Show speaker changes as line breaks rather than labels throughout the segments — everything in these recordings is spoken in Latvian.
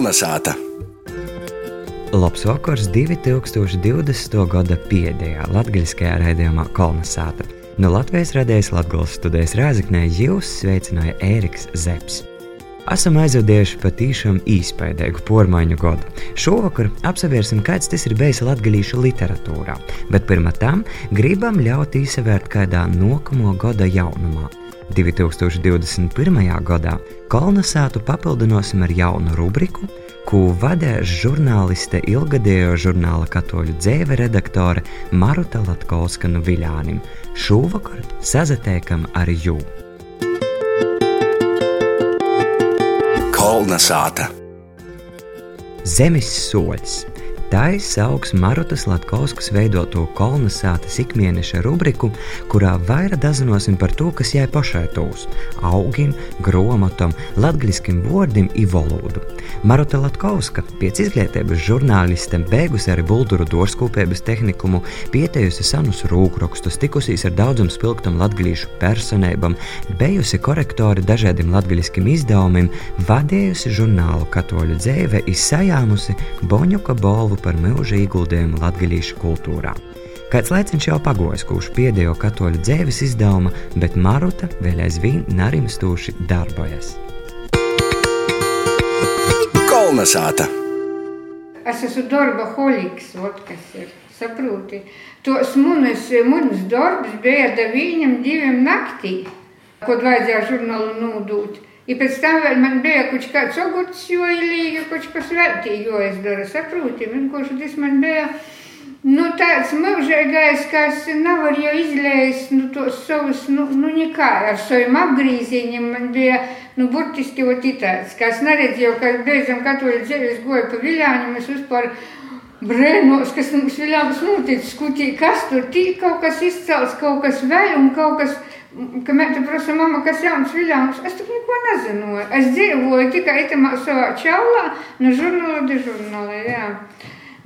Kolnesāta!
Labs vakars 2020. gada pēdējā latviskajā raidījumā Kolnesāta. No Latvijas radējas Latvijas studijas Rāzaknē jūs sveicināja Ēriks Zepsi. Esam aizvadījuši patīšām īspaidīgu pormaiņu gadu. Šovakar apsvērsim, kāds tas ir bijis latviešu literatūrā, bet pirmā tam gribam ļaut izsvērt kādā nākamo gada jaunumā. 2021. gadā kolonizātu papildināsim ar jaunu rubriku, ko vadīs žurnāliste ilgadējo žurnāla katoļu dzēve redaktore Maruta Latkovska no Viļānim. Šovakar sazatiekam ar jū.
Kolnesāta!
Zemes soļs Tā ir sauks Marutas Latkauskas veidoto kolonizācijas ikmēneša rubriku, kurā vairāk dazinosim par to, kas jai pašai tūs - augiem, gromotam, latgaliskim vārdim i valodu. Maruta Latkauska pēc izglītības žurnāliste beigusi arī Bulturu dārskūpības tehnikumu, pietējusi senus rūkrakstus, tikusies ar daudzam spilgtam latgalīšu personībām, bijusi korektori dažādiem latgaliskim izdevumiem, vadījusi žurnālu katoļu dzēve, izsajāmusi Boņuka balvu par mūža ieguldījumu latgaļīšu kultūrā. Kāds laiciņš jau pagojis, kurš pēdējo katoļu dzēves izdevuma, bet Maruta vēl aizvien narimstūši darbojas.
Kolnesāta!
Es esmu darba holiks, ot kas ir. Saproti, tos manas, manas darbs bija da viņam diviem naktī, kad vajadzēja žurnālu nodūt. I pēc tam vēl man bija kaut kāds ogurts joilīgi, kaut kas veltī joizdara, saproti, vienkārši tas man bija, nu, tāds mūžīgais, kas nevar jau izlēst, nu, tos savus, nu, nu, nekā, ar saviem apgrīziņiem man bija, nu, burtiski ot tāds, kas neredzēju, ka beidzam katoļu dzīves goja pa viļāņiem, es vispār brēnos, kas mums viļāms noticis, skutī, kas tur tī, kaut kas izcels, kaut kas vēl un kaut kas, ka mēs te prasa, mama, kas jauns viļāms, es tur neko nezinu. Es dzīvoju tikai itamā savā čaulā, no žurnāla de žurnāla, jā.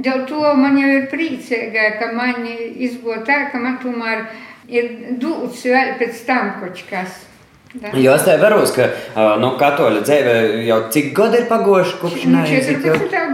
Dēļ to man jau ir priecīga, ka man izgo tā, ka man tomēr ir dūts vēl pēc tam kaut kas. Da.
Jo es tev varu, ka uh, nu, katoļa dzīve jau cik gadi ir pagoši kopš
Nu, 14.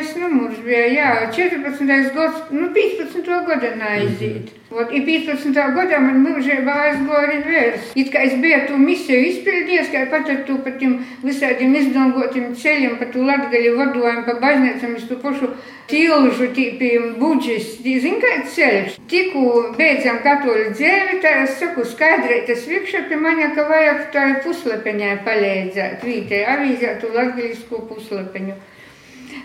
Pēdējais numurs bija, jā, 14. gads, nu 15. gada naiziet. Mm -hmm. I 15. gadā man mūžībā aizgoja arī vērs. It kā es biju to misiju izpildījies, kā pat ar to pa tiem visādiem izdangotiem ceļiem, pa to latgaļu vadojumu, pa baznīcam, es to pašu tilžu, tīpiem budžis, zin kā ceļš. Tiku beidzam katoļu dzēvi, tā es saku skaidrēt, tas vikšā pie mani, ka vajag tā puslepeņai palīdzēt, vītē, avīzēt to latgaļisko puslepeņu.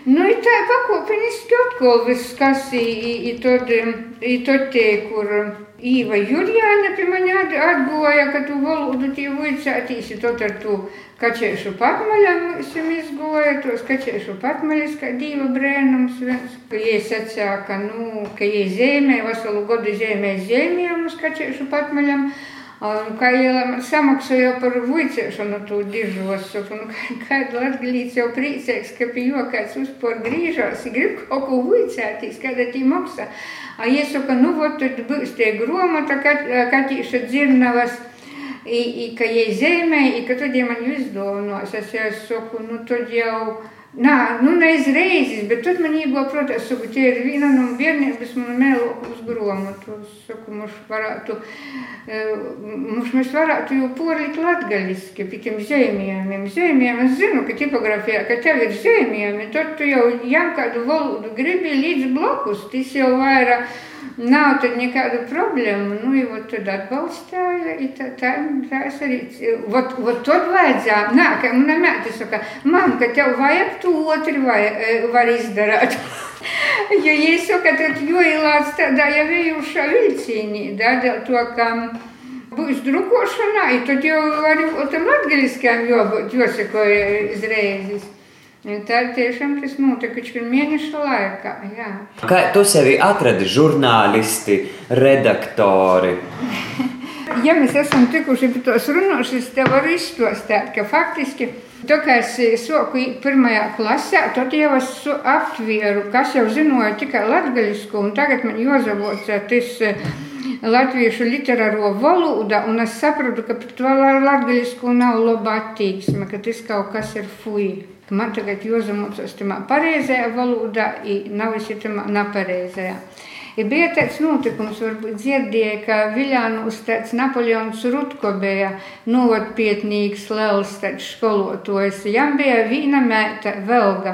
Nu, i tā pakopeniski atkal viss, kas ir tad tie, kur Īva Jurijāna pie mani atgoja, ka tu valodu tie vicētīsi, tad ar tu kačēšu patmaļam esam izgoja, tos kačēšu patmaļas, kā diva brēnums viens. Ka jie sacīja, ka, nu, ka jie zēmē, veselu godu zēmē zēmējumus kačēšu patmaļam. Kā jau man samaksāja par vicēšanu to dižos, un kāda latgalīts jau priecīgs, ka pie jo kāds uzpār grīžās, grib kaut ko vicētīs, kāda tī maksā. A es saku, nu, vot tad būs tie gromata, katīša dzirnavas, i, i, ka jai zēmē, i ka tad jie man izdāvinos. Es jau saku, nu, tad jau. Nā, nu ne izreizes, bet tad man iegūta, protams, saku, tie ir viena no bērnības man mēlokus grāmatus. Saku, mums varētu, mums mēs varētu jau porlikt latgaliski pie tiem zēmījumiem. Zēmījumi, es zinu, ka tipografijā, ka tev ir zēmījumi, tad tu jau jām kādu valodu gribi līdz blokus, tas jau vairāk nav tad nekādu problēmu. Nu, jau tad atbalstīja, tā, tā, tā es arī, vot, vot tad vajadzēja, nā, ka mana mēte saka, mam, ka tev vajag to otru vai, var izdarāt. jo, ja saka, tad jo ielāc tādā jau ejušā vilcīnī, da, dēļ to, ka būs drukošanā, tad jau arī tam latgaliskajam jābūt, jāsakoja izreizes. Tā tiešām tas notika taču mēneša laikā. Jā.
Kā tu sevi atradi žurnālisti, redaktori?
ja mēs esam tikuši pie tos runāšanas, te varu izstostāt, ka faktiski to, kā es soku pirmajā klasē, tad jau es aptvēru, kas jau zināja tikai latgaļisku, un tagad man jāzavoca tas latviešu literāro valoda, un es sapratu, ka pret latgaļisku nav laba attieksme, ka tas kaut kas ir fuji. Ka man tagad jāzamocas tamā pareizajā valodā, nav visi tamā nepareizajā. Ja bija tāds notikums, varbūt dzirdēja, ka Viljānus tāds Napoleons Rutko bija novadpietnīgs liels tāds skolotājs. Jam bija vīna mēta Velga.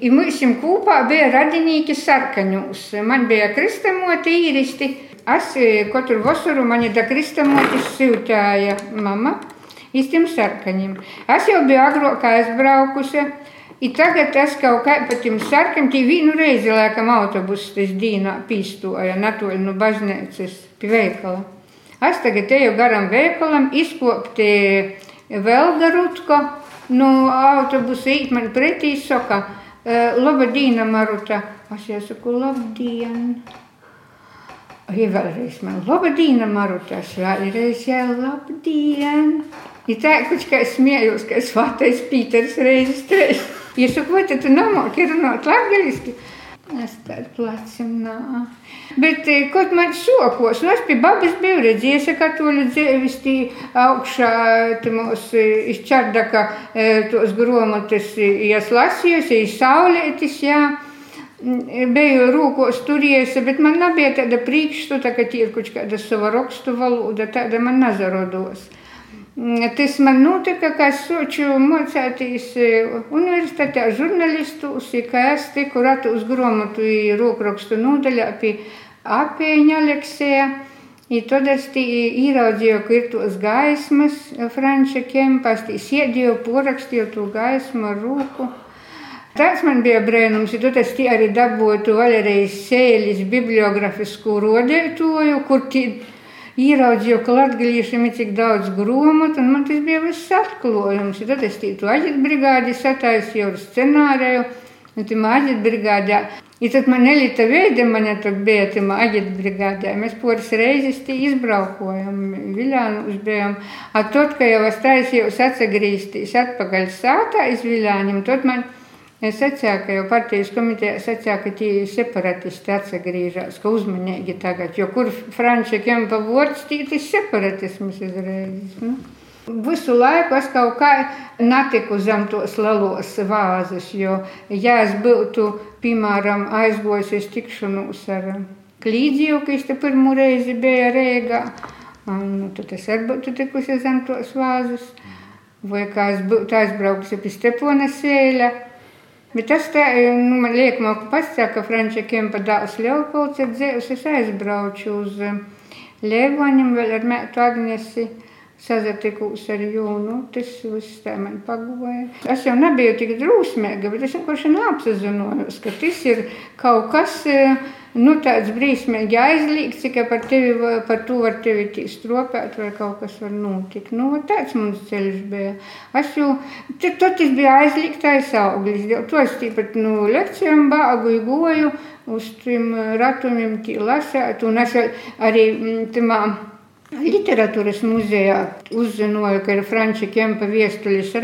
I mums kopā bija radinīki sarkaņūs. Man bija kristamoti īristi. Es katru vasaru mani da kristamotis siltēja mama īstiem sarkaņiem. Es jau biju agrāk aizbraukusi. I tagad es kaut kā pa tiem sarkiem, tī vienu reizi laikam autobusu tas dīnā pīstoja, natoļ no baznīcas pie veikala. Es tagad eju garam veikalam, izkopti Velga Rutko, no autobusa īt man pretī soka, labadīna Maruta. Es jau saku, labdien! Ja vēlreiz man, labdien, Maruta, es vēlreiz jau labdien! Ja tā, kurš kā es smējos, ka es vātais Pīters reizes trīs. Ja saku, vai tu nemāki runāt latgaliski? Es tādu plecim nā. Bet, kaut man sokos, nu es pie babas biju redzējusi katoļu dzēvis tī augšā, mūs izčardaka tos gromotas, jas lasījusi, saulētis, jā. Biju rūkos turējusi, bet man nebija tāda priekšstata, ka tie ir kaut kāda sava rakstu valoda, tāda man nazarodos. Tas man notika, ka es soču mocēties universitātē žurnālistus, ka es tiku ratu uz grāmatu rokrakstu nodaļā pie apēņa Aleksēja. I tad es ieraudzīju, ka ir tos gaismas Franča kempas, tī sēdīju, porakstīju to gaismu ar rūku. Tas man bija brēnums, jo tad es arī dabūju Valerijas Sēlis bibliografisku rodētoju, kur tī ieraudzīju, ka latgalīšiem ir cik daudz gromatu, un man tas bija viss atklājums. Tad es tītu aģitbrigādi sataisīju ar scenāriju, un tam aģitbrigādē. I tad man elita veida man tad bija tam aģitbrigādē. Mēs poras reizes tī izbraukojam, Viļānus bijām. A tad, ka jau es taisījos atsagrīstīs atpakaļ sātā iz Viļāņiem, tad man Es secēju, ka jau partijas komitejā secēju, ka tie separatisti atsagrīžās, ka uzmanīgi tagad, jo kur Franča Kempa vords, tie ir separatisms izreiz. Nu? Visu laiku es kaut kā netiku zem tos lielos vāzes, jo, ja es būtu, piemēram, aizgojusies tikšanos ar Klīdziju, kas te pirmo reizi bija Rēgā, nu, tad es arī būtu tikusi zem tos vāzes, vai kā es būtu aizbraukusi pie Stepona sēļa, Bet tas tā, nu, man liek, man pasaka, ka Frančikiem pa dāvs Leopolds ir dzēvs, es aizbrauču uz Levoņam vēl ar mētu Agnesi sazatikūs ar Jūnu, tas viss tā man pagoja. Es jau nebiju tik drūsmīga, bet es vienkārši neapsazinojos, ka tas ir kaut kas, nu, tāds brīsmīgi aizlīgts, ka par, tevi, par to var tevi stropēt vai kaut kas var notikt. Nu, tāds mums ceļš bija. Es jau, tad, tad tas bija aizliegtais auglis, jo to es tīpat, nu, lekcijām bāgu goju, uz tiem ratumiem tī lasēt, un es arī tamā literatūras muzejā uzzināju, ka ir Franča Kempa viestuļas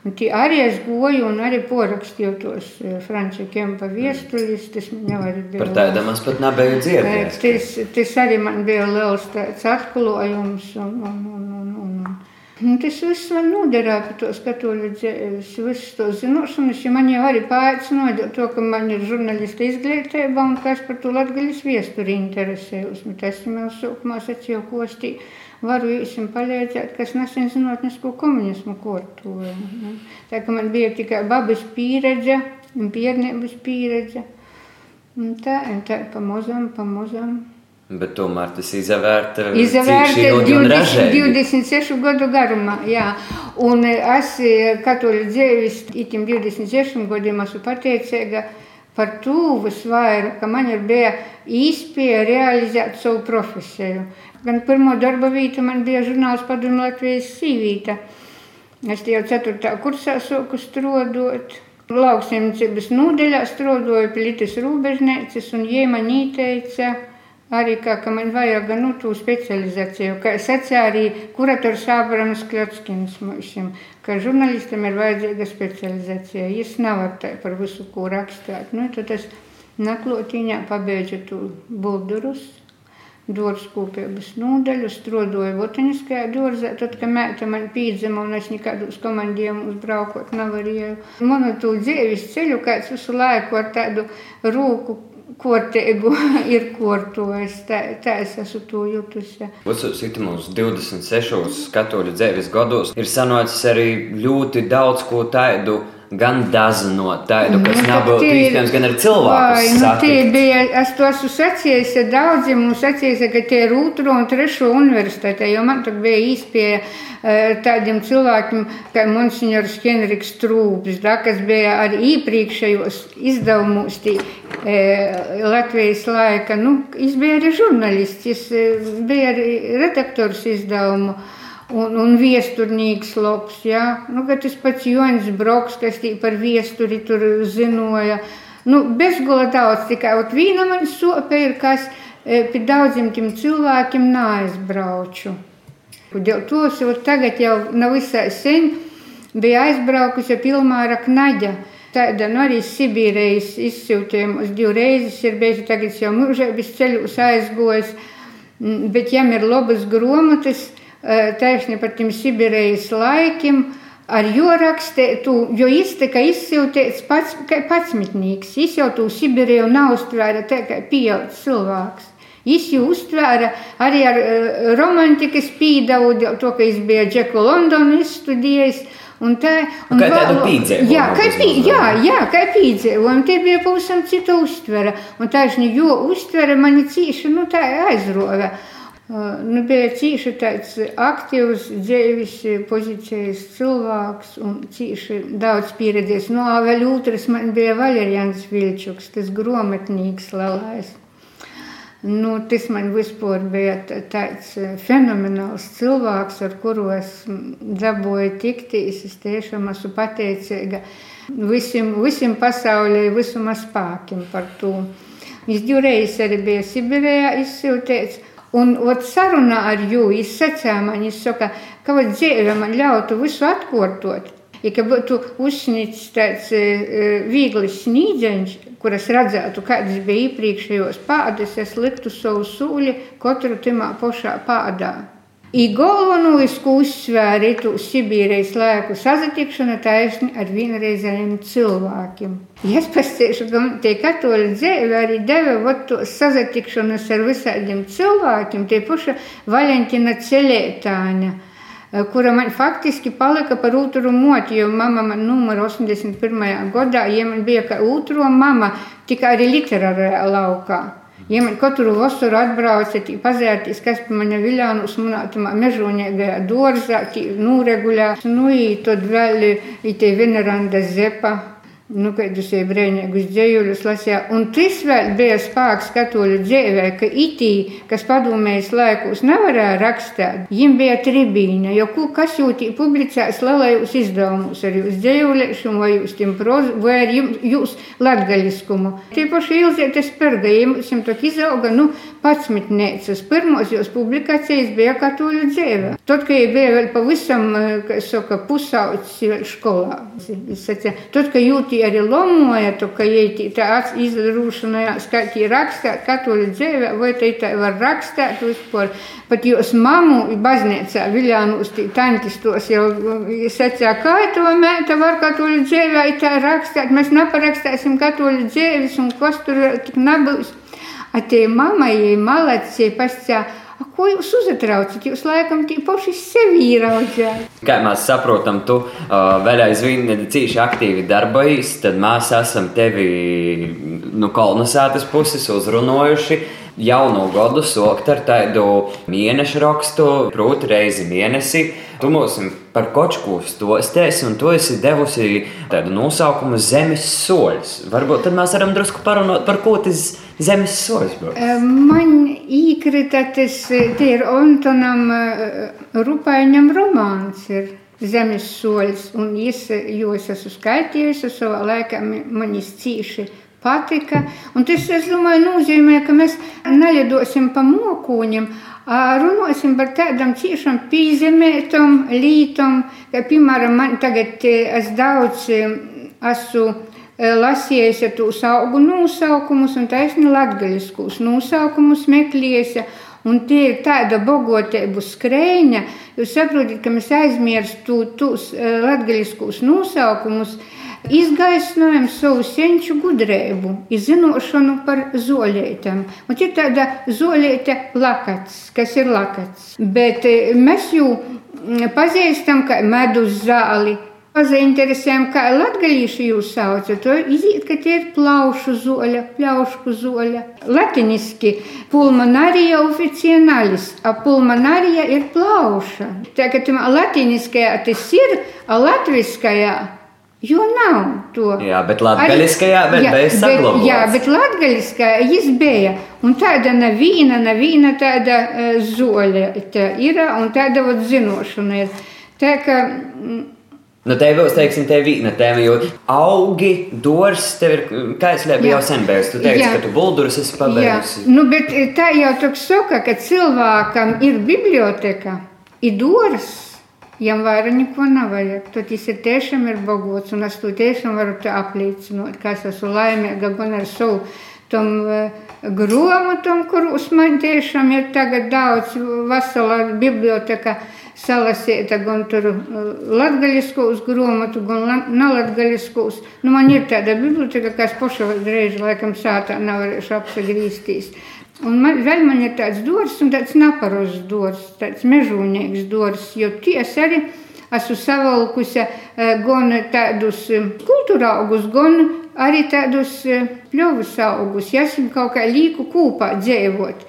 Un tie arī es goju un arī porakstīju tos Franča Kempa viestuļus. Tas man jau arī bija.
Par tādām es pat nebiju dzirdējis.
Tas, tas arī man bija liels atklājums. Un, un, un. Nu, tas viss man noderēja par to katoļu dzīves, visas to zināšanas, jo man jau arī paaicināja to, ka man ir žurnālista izglītība un ka es par to latgaļas viesturi interesējos. Bet es jau sākumā sacīju, ko es tī varu jums palīdzēt, kas nesen zinātnisko komunismu kortoja. Tā kā man bija tikai babas pieredze un piernības pieredze. Un tā, un tā pamazam, pamazam.
Bet tomēr tas izvērta
Izvērta 20, 26 gadu garumā, jā. Un es katoļu dzēvis itim 26 gadiem esmu pateicīga par to visvairāk, ka man ir bija īspēja realizēt savu profesiju. Gan pirmo darba vietu man bija žurnāls padomu Latvijas sīvīta. Es jau 4. kursā sāku strādāt. Lauksimniecības nodeļā strādāju pie Litas rūbežnēcas un jie man ieteica arī, kā, ka man vajag nu, to specializāciju. Kā sacīja arī kurators Ābrams Kļotskins mums, ka žurnālistam ir vajadzīga specializācija. Viņš nevar tā par visu, ko rakstīt. Nu, tad es naklotīņā pabeidzu to buldurus dārzkopības nodaļu, strādāju botaniskajā dārzā. Tad, kad meita man pīdzima un es nekādus komandējumus braukot nevarēju. Manu to dzīves ceļu kāds visu laiku ar tādu rūku kortēgu ir kortojis. Tā, es esmu to jutusi.
Visos itimos 26 katoļu dzīves gados ir sanācis arī ļoti daudz ko tādu gan dazinot tādu, kas nu, nebūtu iespējams, gan ar cilvēku. Nu,
tie bija, es to esmu sacījis daudziem, un sacījis, ka tie ir otro un trešo universitātē, jo man tur bija īspēja eh, tādiem cilvēkiem, kā monsignors Henriks Trūps, da, kas bija arī iepriekšējos izdevumos tī, e, Latvijas laika. Nu, es biju arī žurnālists, es eh, biju arī redaktors izdevumu un, un viesturnīgs lops. Ja? Nu, tas pats Joņš Broks, kas par viesturi tur zinoja. Nu, bezgola daudz, tikai ot vīna man sope ir, kas e, pie daudziem tiem cilvēkiem neaizbrauču. Dēļ tos jau tagad jau nav visai sen bija aizbraukusi Pilmāra Knaģa. Tāda nu, arī Sibīrijas izsūtījums divreizes ir bijusi, tagad jau mūžēbis ceļus aizgojis, bet jām ir labas gromatas, taisni par tiem Sibīrijas laikiem. Ar jo rakstētu, jo iztika izsiltēts pats, kā patsmitnīgs. Viņš jau to Sibīriju nav uztvēra tā kā pieaudzis cilvēks. Viņš jau uztvēra arī ar romantikas pīdavu, to, ka viņš bija Džeku Londonu izstudējis. Un tā,
un kā tādu pīdzēju.
Jā, kā, pī, jā, jā, kā pīdzēju. Un tie bija pavisam cita uztvere. Un tā, jo uztvere mani cīši, nu tā aizrova. Nu, bija cīši tāds aktīvs, dzīves pozīcijas cilvēks un cīši daudz pieredzējis. No nu, vēl otrs man bija Valerians Vilčuks, tas gromatnīgs lalais. Nu, tas man vispār bija tāds fenomenāls cilvēks, ar kuru es dabūju tikties. Es tiešām esmu pateicīga visam, visam pasaulē, visam spēkiem par to. Es divreiz arī biju Sibīrijā izsūtīts. Un ot, sarunā ar jū, es sacīju man, es saku, ka vat, dzīve man ļautu visu atkārtot. Ja ka būtu uzsnīts tāds e, viegls snīdzeņš, kuras redzētu, kādas bija iepriekšējos pādas, es liktu savu sūli katru timā pašā pādā. I galvenoisku uzsvēra itu Sibīrijas laiku sazatikšana taisni ar vienreizējiem cilvēkiem. Es pastīšu, ka tie katoļi dzēvi arī deva vot sazatikšanas ar visādiem cilvēkiem, tie puša Valentina Celētāņa, kura man faktiski palika par otru moti, jo mama man numur 81. gadā, ja man bija kā otro mama, tikai arī literārajā laukā. Ja man katru vasaru atbraucat, pazērtīs, kas pie mani viļānus manā tamā mežonīgajā dārzā, nūreguļās, nu, i tad vēl i te veneranda zepa nu, kādus brīvīgus dzējuļus lasīja. Un tas vēl bija spēks katoļu dzīvē, ka itī, kas padomējas laikos nevarēja rakstīt, viņiem bija tribīna, jo ko, kas jūtī publicēs lielajos izdevumus ar jūs dzējuļiešumu vai jūs tiem prozu, vai ar jums, jūs latgaļiskumu. Tie paši Ilzietes perga, jums tak izauga, nu, patsmitniecas. Pirmos jūs publikācijas bija katoļu dzīvē. Tad, kad bija vēl pavisam, kā saka, pusauts skolā. Tad, kad jūtī arī lomoja, to, ka jai tā izdarūšanājās, kā tie rakstāt katoļu dzīvē, vai te tā var rakstāt vispār. Pat jūs mamu baznīcā Viljānus tī tantis tos jau sacīja, kā to mēta var katoļu dzīvē tā rakstāt, mēs neparakstāsim katoļu dzīves un kas tur tik nebūs. A tie mamai, malaci, pascā, Ko jūs uztraucat? Jūs laikam paši sevi ieraudzījāt.
Kā mēs saprotam, tu uh, vēl aizvien cīši aktīvi darbojies, tad mēs esam tevi no nu, kolonizētas puses uzrunājuši jaunu gadu sokt ar tādu mēnešu rakstu, proti, reizi. Tu mums par kočku stostēsi, un tu esi devusi tādu nosaukumu Zemes soļus. Varbūt tad mēs varam drusku parunāt par ko tas Zemes soļus būs.
Man īkrita tas, tie ir Antonam Rupaiņam romāns. Ir. Zemes solis, un es, jo es esmu skaitījusi savā laikā, man izcīši patika. Un tas, es domāju, nozīmē, ka mēs nelidosim pa mokūņiem, runāsim par tādām ciešām pīzemētam lītam, ka, piemēram, man tagad es daudz esmu lasījusi tos augu nosaukumus un taisni latgaļiskus nosaukumus meklējusi. Un tie ir tāda bogotību skrēņa, jūs saprotat, ka mēs aizmirstu tos latgaļiskos nosaukumus, izgaismojam savu senču gudrību, izzinošanu par zoļētām. Un ir tāda zoļēta lakats, kas ir lakats. Bet mēs jau pazīstam kā medus zāli, Pazainteresējām, kā latgalīši jūs saucat, to iziet, ka tie ir plaušu zoļa, pļaušku zoļa. Latiniski pulmonārija oficiālis, a pulmonārija ir plauša. Tā kā latiniskajā tas ir, a latviskajā Jo nav to.
Jā, bet latgaļiskajā vēl bija saglabāts.
Jā, bet latgaļiskajā jis bija. Un tāda neviena, neviena tāda uh, zoļa tā ir, un tāda vat zinošana ir. Tā kā
Nu, tev būs, teiksim, te viena tēma, jo augi, dors, tev ir, lieku, jau sen beigas. Tu teici,
Jā.
ka tu buldurus esi pabeigusi.
nu, bet tā jau tā saka, ka cilvēkam ir biblioteka, ir dors, jam vairāk neko nevajag. Tad tas ir tiešām ir bogots, un es to tiešām varu apliecināt, ka es esmu laimīga gan ar savu tom uh, grāmatam, kurus man tiešām ir tagad daudz, vesela biblioteka salasīta, gan tur latgaļiskos grāmatu, gan nelatgaļiskos. Nu, man ir tāda biblioteka, kas paša reizi laikam sātā nevarēšu apsagrīstīs. Un man, vēl man ir tāds dors, un tāds naparos dors, tāds mežūnīgs dors, jo ties arī esmu savalkusi eh, gan tādus eh, kultūra augus, gan arī tādus eh, pļovus augus. Ja esmu kaut kā līku kūpā dzīvot.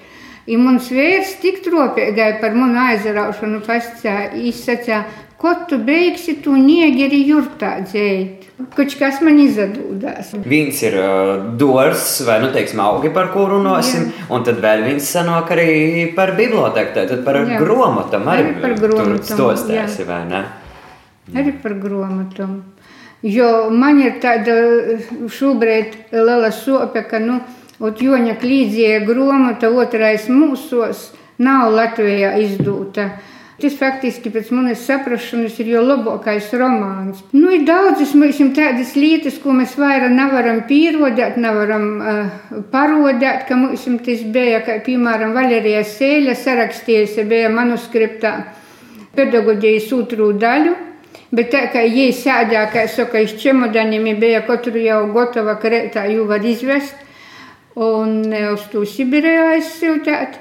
I mans vīrs tik tropīgai par manu aizraušanu pascā, izsacā, ko tu beigsi, tu niegeri jurtā dzēt. Kaut kas man izdodās.
Viens ir uh, dors, vai, nu, teiksim, augi, par ko runāsim, Jā. un tad vēl viens sanāk arī par biblioteku, tad par
Jā.
gromatam arī,
Arī par gromatam,
tur stostēsi, vai ne?
Arī par grāmatām. Jo man ir tāda šobrīd liela sope, ka nu, ot Joņa Klīdzīja grāmata otrais mūsos nav Latvijā izdota. Tas faktiski pēc manas saprašanas ir jau labākais romāns. Nu, ir daudzas tādas lietas, ko mēs vairāk nevaram pierodēt, nevaram uh, parodēt, ka mums tas bija, kā piemēram Valerija Sēļa sarakstījusi bija manuskriptā pedagoģijas otru daļu. Bet tā kā jie sēdēja, kā saka, iz čemodaniem bija katru jau gatava krētā, jau var izvest un e, uz to Sibiriju aizsiltēt.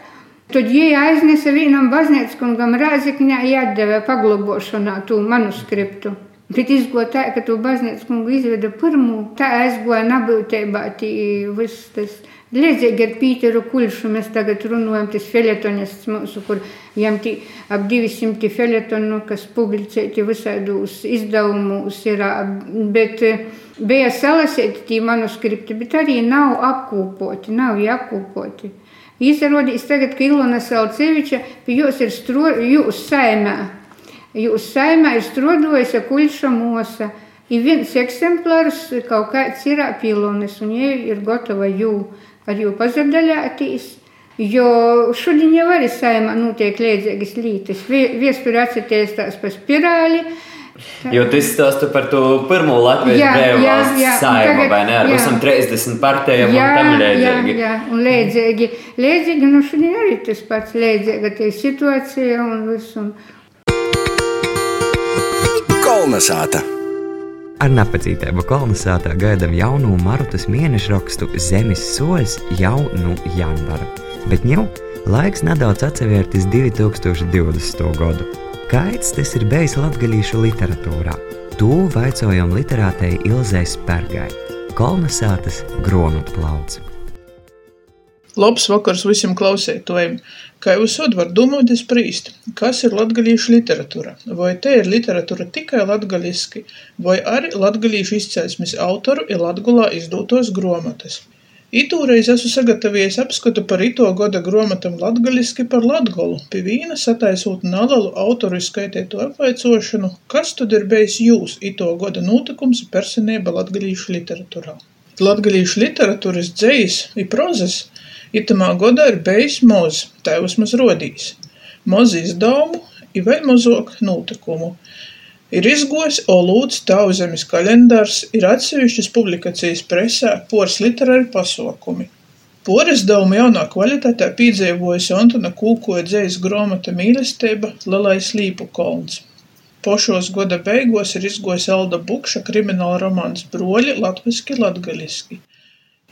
Tad jie aiznesa vienam baznīcas kungam Rāzikņā iedeva paglobošanā to manuskriptu. Bet izgoja tā, ka to baznīcas kungu izveda pirmo, tā aizgoja nabūtībā tī viss tas. Līdzīgi ar Pīteru Kulšu mēs tagad runājam, tas feletonists mūsu, kur tī ap 200 feletonu, kas publicēti visādos izdevumos ir, bet eh, bija salasēti tī manuskripti, bet arī nav apkūpoti, nav jākūpoti. Izrādījās tagad, ka Ilona Salceviča pie jūs ir stro, jūs saimē. Jūs saimē ir strodojusi kuļša mosa. Ir viens eksemplārs kaut kāds ir apīlonis, un jie ir gatava jū ar jū pazadaļātīs. Jo šodien jau arī saimā notiek līdzīgas lietas. Viestur atcerieties pa spirāli.
Jo tu stāsti par to pirmo Latvijas brīvvalsts saimu, vai ne? Ar
jā.
visam 30 partijām
Jā,
un tam līdzīgi.
jā, un līdzīgi. Līdzīgi, nu šodien arī tas pats līdzīga tie situācija un viss. Un...
Kolnesāta!
Ar napacītību kolonizētā gaidām jaunu Marutas mēnešu rakstu Zemes soļus jau no janvara. Bet jau laiks nedaudz atsevērties 2020. gadu. Kāds tas ir bijis latgadījušu literatūrā? To vaicojam literātei Ilzai Spērgai, kolonizētas grāmatplauts.
Labs vakars visiem klausētājiem! Kā jūs varat domāt, spriest, kas ir latgalīšu literatūra? Vai te ir literatūra tikai latgaliski, vai arī latgalīšu izcelsmes autoru ir latgulā izdotos gromatas? Itūreiz esmu sagatavējis apskatu par ito gada gromatam latgaliski par latgolu, pie vīna sataisot nalalu autoru izskaitēto apvaicošanu, kas tad ir bijis jūs ito gada notikums personība latgalīšu literatūrā. Latgalīšu literatūras dzējs ir prozas, Itamā godā ir bijis moz, tā vismaz rodīs. Moz izdevumu, ir vēl mazāk notikumu. Ir izgojis Olūds Tauzemes kalendārs, ir atsevišķas publikācijas presē, pors literāri pasaukumi. Puorizdevuma jaunā kvalitātē piedzīvojusi Antona Kūkoja dzējas gromata mīlestība Lelais Līpu kolns. Pošos goda beigos ir izgojis Alda Bukša krimināla romāns Broļi latviski latgaliski.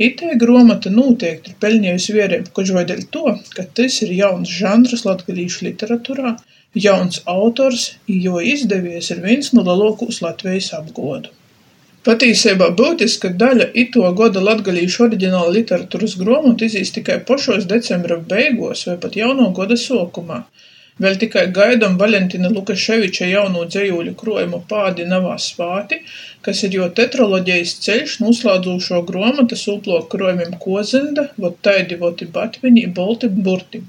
Itē gromata noteikti ir peļņējusi vierību, kož vai dēļ to, ka tas ir jauns žanrs latgalīšu literaturā, jauns autors, jo izdevies ir viens no leluokūs Latvijas apgodu. Patīseibā būtiska daļa ituo goda latgalīšu oriģināla literaturas gruomotu izīs tikai pošos decembra beigos vai pat jauno goda suokumā. Vēl tikai gaidam Valentina Lukaševiča jauno dzejūļu krojumu Pādi navā svāti, kas ir jo tetraloģijas ceļš noslēdzūšo gromata sūplo krojumiem Kozenda, vot taidi voti batviņi, bolti burti.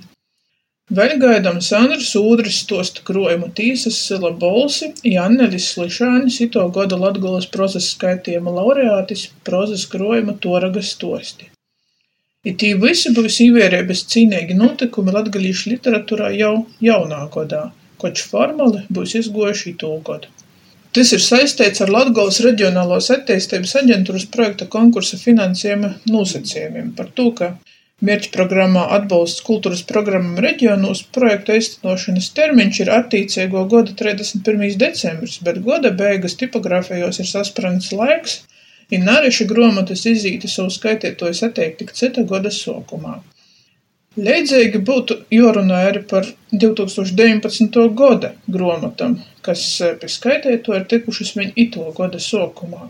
Vēl gaidām Sandras Ūdras stosta krojumu Tīsas Sila Bolsi, Jannelis Slišānis, ito goda Latgolas prozas skaitījuma laureātis, prozas krojuma Toraga stosti. I tī visi būs īvērības cīnīgi notikumi latgalīšu literaturā jau jaunā godā, koč formali būs izgojuši itū godu. Tas ir saistīts ar Latgolas reģionālos attīstības aģentūras projekta konkursa finansējuma nosacījumiem par to, ka Mierķprogrammā "Atbalsts kultūras programmam reģionos" projekta īstenošanas termiņš ir attīceigo goda treisdesmit decembris, bet goda beigas tipogrāfejos ir sasprangts laiks, i nareši gruomotys izīte sovu skaiteituojis atteikt tik cyta goda suokumā. Leidzeigi būtu juorunoj arī par 2019. goda gruomotam, kas pi skaiteituoju ir tikušas viņ ituo goda suokumā.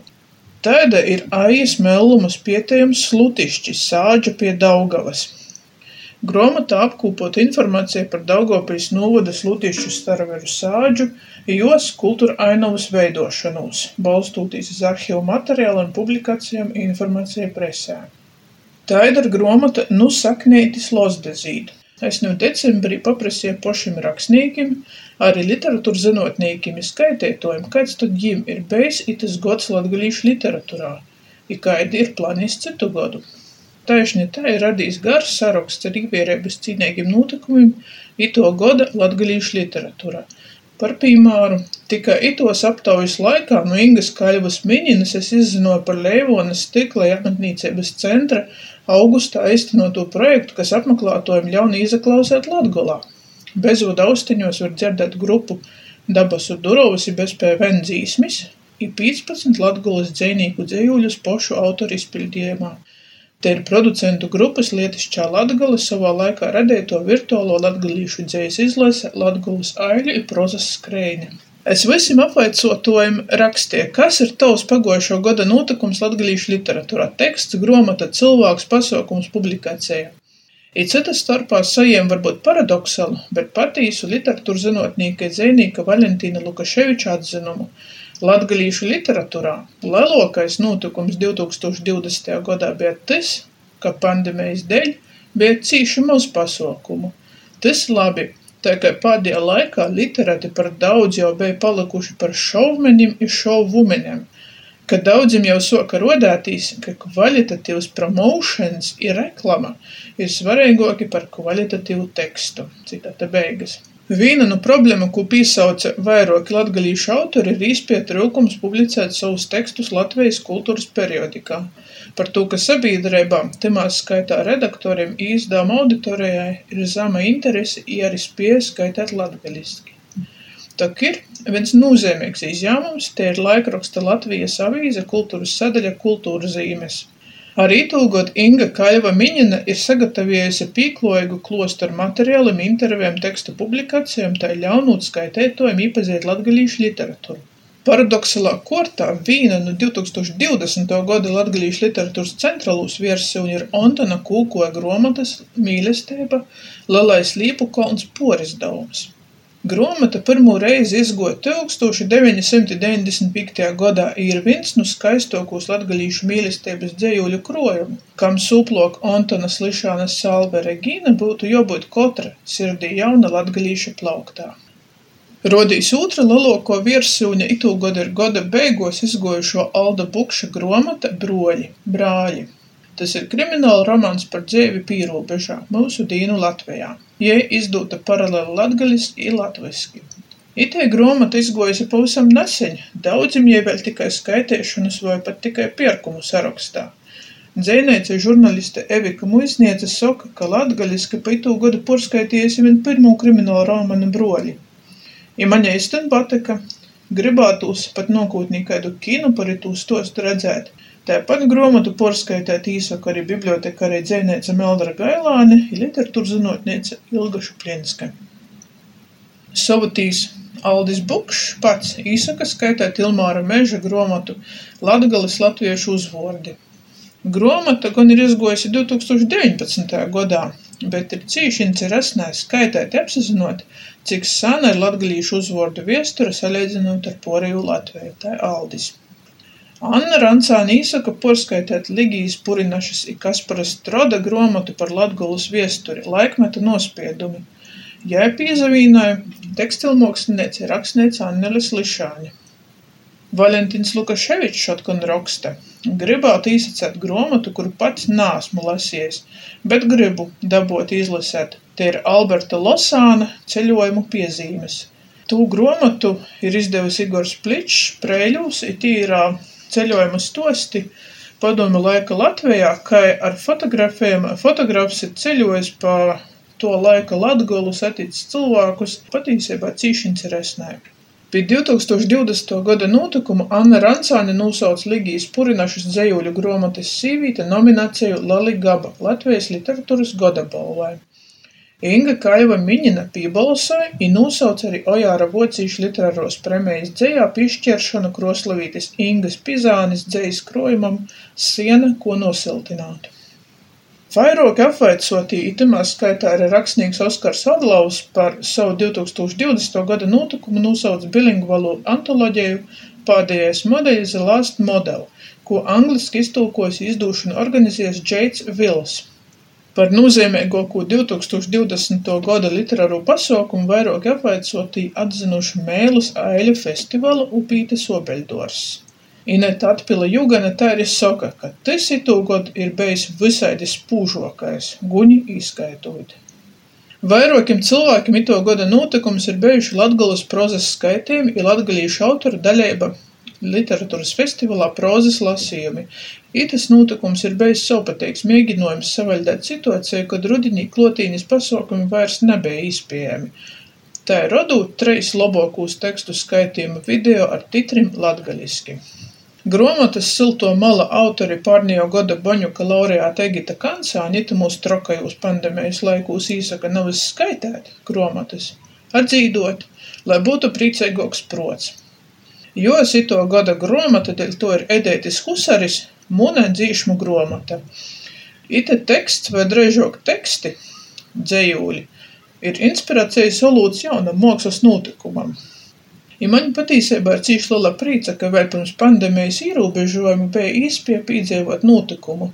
Taida ir Aijas Mellumas pietejums Slutišķi, Sāģu pie Daugavas. Gruomatā apkūpota informācija par Daugavpils novada Slutišķu starveru Sāģu i juos kultura ainavas veidošanūs, balstūtīs iz arhivu materiālu un publikacejom i informāciju presē. Taida ir gruomata Nu sakneitis Lozdezīd. Es nu decembrī paprasieju pošim rakstnīkim, arī literatūrzynuotnīkim i skaiteituojim, kaids tod jim ir bejs itys gods latgalīšu literaturā, i kaidi ir plani iz cytu godu. Taišni tā ir radījis gars saroksts ar īviereibys cīneigim nūtykumim ituo goda latgalīšu literaturā. Par pīmāru, tikai ituos aptaujis laikā no Ingas Kaļvas miņinys es izzynoju par Leivonas stikla apmetnīceibys centra augustā īstenoto projektu, kas apmeklētojiem ļaun izaklausēt Latgolā. Bezvada austiņos var dzirdēt grupu Dabasu Durovas i bezpēven dzīsmis i 15 Latgolas dzejnīku dzejūļus pošu autoru izpildiejumā. Te ir producentu grupas Lietišķā Latgala savā laikā radēto virtuālo latgalīšu dzejas izlase Latgolas aiļu i prozas skreine. Es vysim apvaicuotuojim rakstie, kas ir tovs paguojušo goda nūtykums latgalīšu literaturā - teksts, gruomata, cilvēks, pasaukums, publikaceja. I cytys storpā sajiem varbūt paradoksalu, bet patīsu literatūrzynuotnīka i dzejnīka Valentīna Lukaševiča atzynumu. Latgalīšu literaturā leluokais nūtykums 2020. godā bija tys, ka pandemejis deļ bija cīši moz pasaukumu. Tys labi, Tai kai pādejā laikā literati par daudz jau beja palykuši par šovmenim i šovvumenim, ka daudzim jau suoka ruodētīs, ka kvalitativs promotions i reklama ir svareiguoki par kvalitatīvu tekstu. Citata beigas. Vīna nu problēma, ko pīsauce vairuoki latgalīšu autori, ir īspiet rūkums publicēt savus tekstus Latvijas kultūras periodikā par to, ka sabiedreibām, timā skaitā redaktoriem izdevuma auditorijai, ir zama interese i arī spēja skaitēt latgaliski. Tak ir viens nūzeimīgs izjāmums, te ir laikraksta Latvijas avīze kultūras sadaļa kultūra zīmes. Arī tūgod Inga Kaļva Miņina ir sagataviejusi pīkloigu klostoru materiālim, intervijām, tekstu publikacijām, tai ļaunūt skaitētojiem īpazīt latgalīšu literaturu. Paradoksalā kuortā vīna nu 2020. goda latgalīšu literatūras centralūs viersyuni ir Ontona Kūkoja gruomatys Mīlesteiba Lelais Līpukolns puorizdavums. Gruomata pyrmū reizi izguoja 1995. godā i ir vīns nu skaistuokūs latgalīšu mīlesteibys dzejūļu kruojumu, kam sūplok Ontona Slišāna Salve Regīna būtu jobūt kotra sirdī jauna latgalīša plauktā. Rodīs ūtra leluokuo viersyune itūgod ir goda beigos izguojušo Alda Bukša gruomata Bruoļi, brāļi. Tas ir krimināla romans par dzeivi pīrūbežā, myusu dīnu Latvejā. Jei izdūta paraleli latgaliski i latviski. Itei gruomata izguojuse pavysam naseņ, daudzim jei vēļ tikai skaiteišonys voi pat tikai pierkumu sarokstā. Dzeineica žurnaliste Evika Muisniece soka, ka latgaliski pa itū godu porskaitiesim vien pirmū kriminālu romanu Broļi. I man eistin patika. Gribātūs pat nokūtnī kaidu kinu par itū stostu redzēt. Tāpat gromatu porskaitēt īsaka arī bibliotekarei dzeineica Meldra Gailāne i literatūrzynuotneica Ilga Šuplinska. Savutīs Aldis Bukšs pats īsaka skaitēt Ilmāra Meža gromatu Latgalis latviešu uzvordi. Gruomota gon ir izguojusi 2019. godā, bet ir cīši interesnai skaitēt i apsazynot, cik sana ir latgalīšu uzvuordu viesture saleidzinūt ar puoreju Latveju. Tai Aldis. Anna Rancāne īsaka puorskaitēt Ligijas Purinašas i Kaspara Stroda gruomotu par Latgolus viesturi laikmeta nospiedumi. Jai pīsavīnoja tekstilmuoksliniece i rakstneica Annele Slišāne. Valentins Lukaševičs otkon roksta. Gribātu īsacēt gruomotu, kuru pats nāsmu lasiejs, bet gribu dabuot izlasēt. Te ir Alberta Losāna ceļojumu piezīmes. Tū gruomotu ir izdevis Igors Pličs, Preiļūs, i tī ir ceļojumu stosti padomu laika Latvejā, kai ar fotografiem, fotografs ir ceļojis pa to laika Latgolu, saticis cilvēkus, patīsībā cīši interesnē. Pi 2020. goda nūtykumu Anna Rancāne nūsauc Ligijis Purinašas dzejūļu gruomotys sīvīte nominaceju Lali Gaba Latvejis literaturas goda bolvai. Inga Kaiva Miņina pībolosoj i nūsauc arī Ojāra Vocīša literaruos premijis dzejā pišķieršonu Kroslavītis Ingas Pizānis dzejas krojumam Siena, ko nosiltināt. Vairuoki apvaicotī itymā skaitā arī rakstnīks Oskars Adlavs par savu 2020. gada nūtykumu nūsauc bilingvalu antoloģeju Pādejais modeļs The Last Model, ko angliski iztulkuojis izdūšanu organiziejs Džeits Vils. Par nūzeimieguokū 2020. goda literaru pasaukumu vairuoki apvaicotī atzynuši Mēlus Aiļu festivalu Upītes obeļduors. Ineta atpila Jugana tā arī soka, ka tys itūgod ir bejs vysaidi spūžuokais, guņi īskaitūt. Vairuokim cilvēkim ito goda nūtykums ir bejuši Latgolas prozas skaitījumi i latgalīšu autoru daleiba literaturas festivalā prozas lasījumi. Itys nūtykums ir bejs sovpateiks mēginuojums savaļdēt situāciju, kad rudinī klotīnis pasaukumi vairs nebeja īspiejami. Tai rodūt treis lobuokūs tekstu skaitījumu video ar titrim latgaliski. Gruomotys Syltuo mala autori pārnījo goda Boņuka laureāta Egita Kansāne itymūs trokajūs pandemejis laikūs īsaka navys skaitēt gruomotys, a dzīdot, lai būtu prīceiguoks pruots. Juos ito goda gruomota deļ to ir Edeitis Husaris Muna dzīšmu gruomota. Ite teksts vai dreižuok teksti, dzejūļi, ir inspiracejis olūts jaunam muokslys nūtykumam. I maņ patīseibā ir cīši lela prīca, ka vēļ pirms pandemejis īrūbežuojumu beja īspēja pīdzeivuot nūtykumu.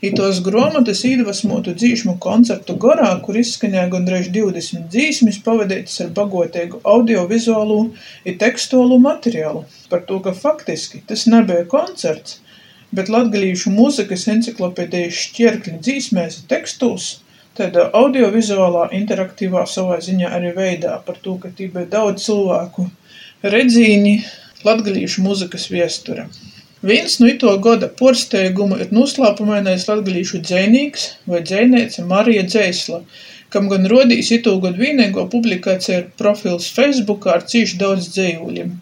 I tuos gruomotys īdvasmuotu dzīšmu koncertu gorā, kur izskanēja gondreiž 20 dzīsmis pavadeitas ar baguoteigu audiovizuālū i tekstuālū materiālu. Par to, ka faktiski tas nebeja koncerts, bet latgalīšu muzikas enciklopedijas šķierkļi dzīsmēs tekstūs tādā audiovizuālā interaktīvā savā ziņā arī veidā par to, ka tī bija daudz cilvēku redzīņi latgalīšu muzykys viesture. Vīns nu ituo goda puorsteigumu ir nūslāpumainais latgalīšu dzejnīks vai dzejneice Marija Dzeisla, kam gan rodīs itūgod vīneiguo publikaceja ir profils Facebookā ar cīši daudz dzejūļim.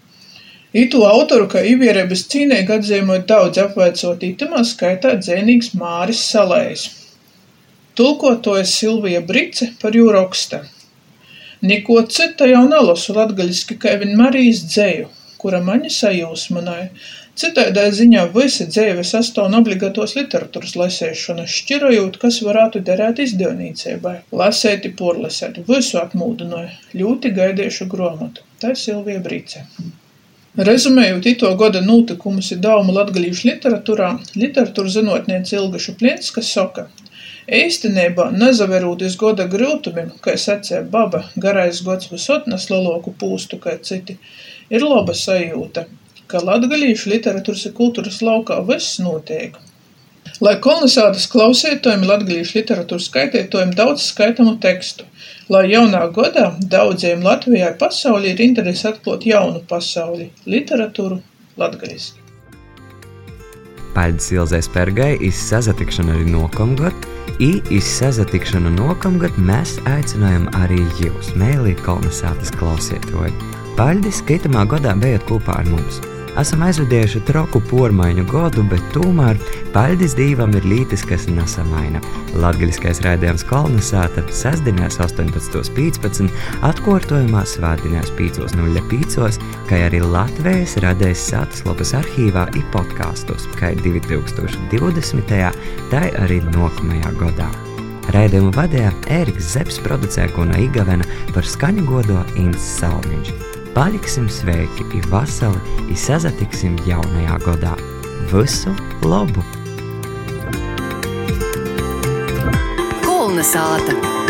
Itū autoru kā ivierebys cīneigi atzeimoj daudz apvaicot itamā skaitā dzejnīgs Māris Salējs. Tulkotojas Silvija Brice par jū Nikuo cyta jau nalosu latgaliski kai viņ Marijis dzeju, kura mani sajūsmynoj. Cytaidai ziņā vysi dzeive sastāv no obligatuos literaturas laseišonas, šķirojūt, kas varētu derēt izdevnīceibai. Lasēt i puorlasēt, vysu apmūdynoja. Ļūti gaidiešu gruomotu. Tai Silvija Brīce. Rezumējot ito goda nūtykumus i daumu latgalīšu literaturā, literatūra zynuotniece Ilga Šuplinska soka, Eistineibā, nasaverūt iz goda gryutumim, kai sacēja baba, garais gods vysod nes leluoku pūstu kai cyti, ir loba sajūta, ka latgalīšu literaturas i kulturas laukā vyss nūteik. Lai kolonizātys klauseituojam i latgalīšu literaturas skaiteituojam daudz skaitamu tekstu, lai jaunā godā daudziem Latvijā i pasaulī ir interese atklot jaunu pasauli - literatūru latgaliski.
Paļģis Ilzē Spergai izsazatikšanu arī nokomgot, I izsazatikšanu nokamgad mēs aicinājām arī jūs, mēlīt kolonizācijas klausietoji. Paļģis, ka itamā gadā bijat kopā ar mums. Esam aizvedējuši troku pormaiņu godu, bet tomēr paļģis divam ir lītis, kas nesamaina. Latgaļiskais raidījums kolonizāta sestdienās 18.15, atkārtojumā svētdienās 5.05, kā arī Latvijas radējas sātaslopas arhīvā i podkāstos, kā 2020. tā arī nākamajā gadā. Raidījumu vadīja Ēriks Zepsi, producēja Kuna Igavena par skaņu godo Inns Salmiņš. Paliksim sveiki, ir vasali, ir sazatiksim jaunajā gadā. Visu labu!
Kolnesāta!